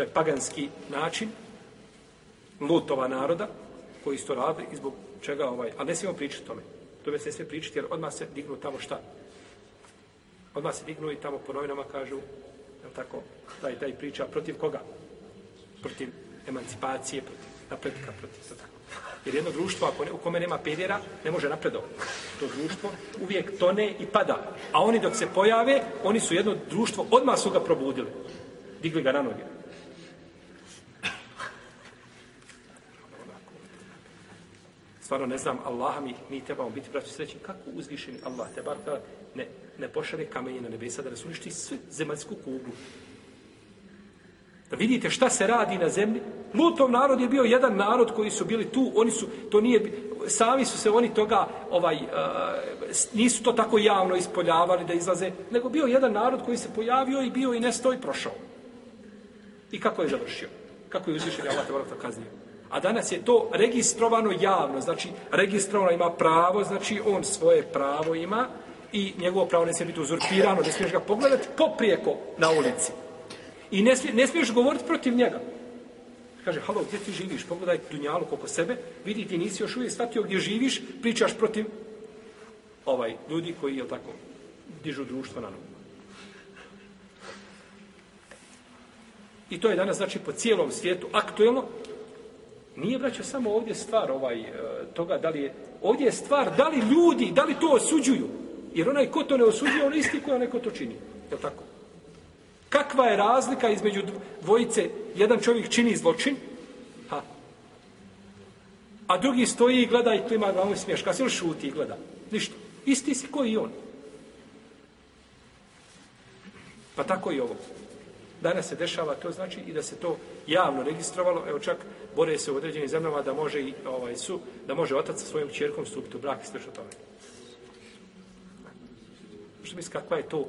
To je paganski način lutova naroda koji isto rade i zbog čega ovaj... Ali ne smijemo pričati tome. To se sve pričati jer odmah se dignu tamo šta? Odmah se dignu i tamo po novinama kažu je tako, taj, taj priča protiv koga? Protiv emancipacije, protiv napretka, protiv sada. Jer jedno društvo, ako ne, u kome nema pedera, ne može napredovati. To društvo uvijek tone i pada. A oni dok se pojave, oni su jedno društvo, odmah su ga probudili. Digli ga na noge. stvarno ne znam, Allah mi, mi trebamo biti braći sreći, kako uzvišeni Allah te bar ne, ne pošale kamenje na nebesa, da nas uništi svi zemaljsku kuglu. Da vidite šta se radi na zemlji. Lutov narod je bio jedan narod koji su bili tu, oni su, to nije, sami su se oni toga, ovaj, uh, nisu to tako javno ispoljavali da izlaze, nego bio jedan narod koji se pojavio i bio i nestoj prošao. I kako je završio? Kako je uzvišeni Allah te bar kaznio? A danas je to registrovano javno, znači registrovano ima pravo, znači on svoje pravo ima i njegovo pravo ne smije biti uzurpirano, ne smiješ ga pogledati poprijeko na ulici. I ne, smije, ne smiješ govoriti protiv njega. Kaže, halo, gdje ti živiš? Pogledaj dunjalu koliko sebe, vidi ti nisi još uvijek shvatio gdje živiš, pričaš protiv ovaj, ljudi koji, je tako, dižu društvo na nogu. I to je danas, znači, po cijelom svijetu aktuelno Nije, braćo, samo ovdje stvar ovaj, e, toga da li je... Ovdje je stvar da li ljudi, da li to osuđuju. Jer onaj ko to ne osuđuje, on isti koja neko to čini. Je tako? Kakva je razlika između dvojice, jedan čovjek čini zločin, ha. a drugi stoji i gleda i klima glavom smješka, se šuti i gleda. Ništa. Isti si koji i on. Pa tako i ovo danas se dešava to znači i da se to javno registrovalo evo čak bore se u određenim zemljama da može i ovaj su da može otac sa svojom ćerkom stupiti u brak i sve što tome što misli kakva je to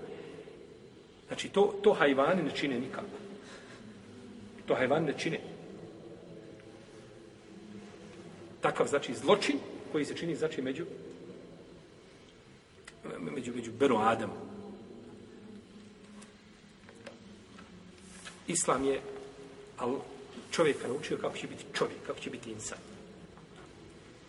znači to, to hajvani ne čine nikako to hajvani ne čine takav znači zločin koji se čini znači među među, među Beru Adamu Islam je čovjeka naučio kako će biti čovjek, kako će biti insan.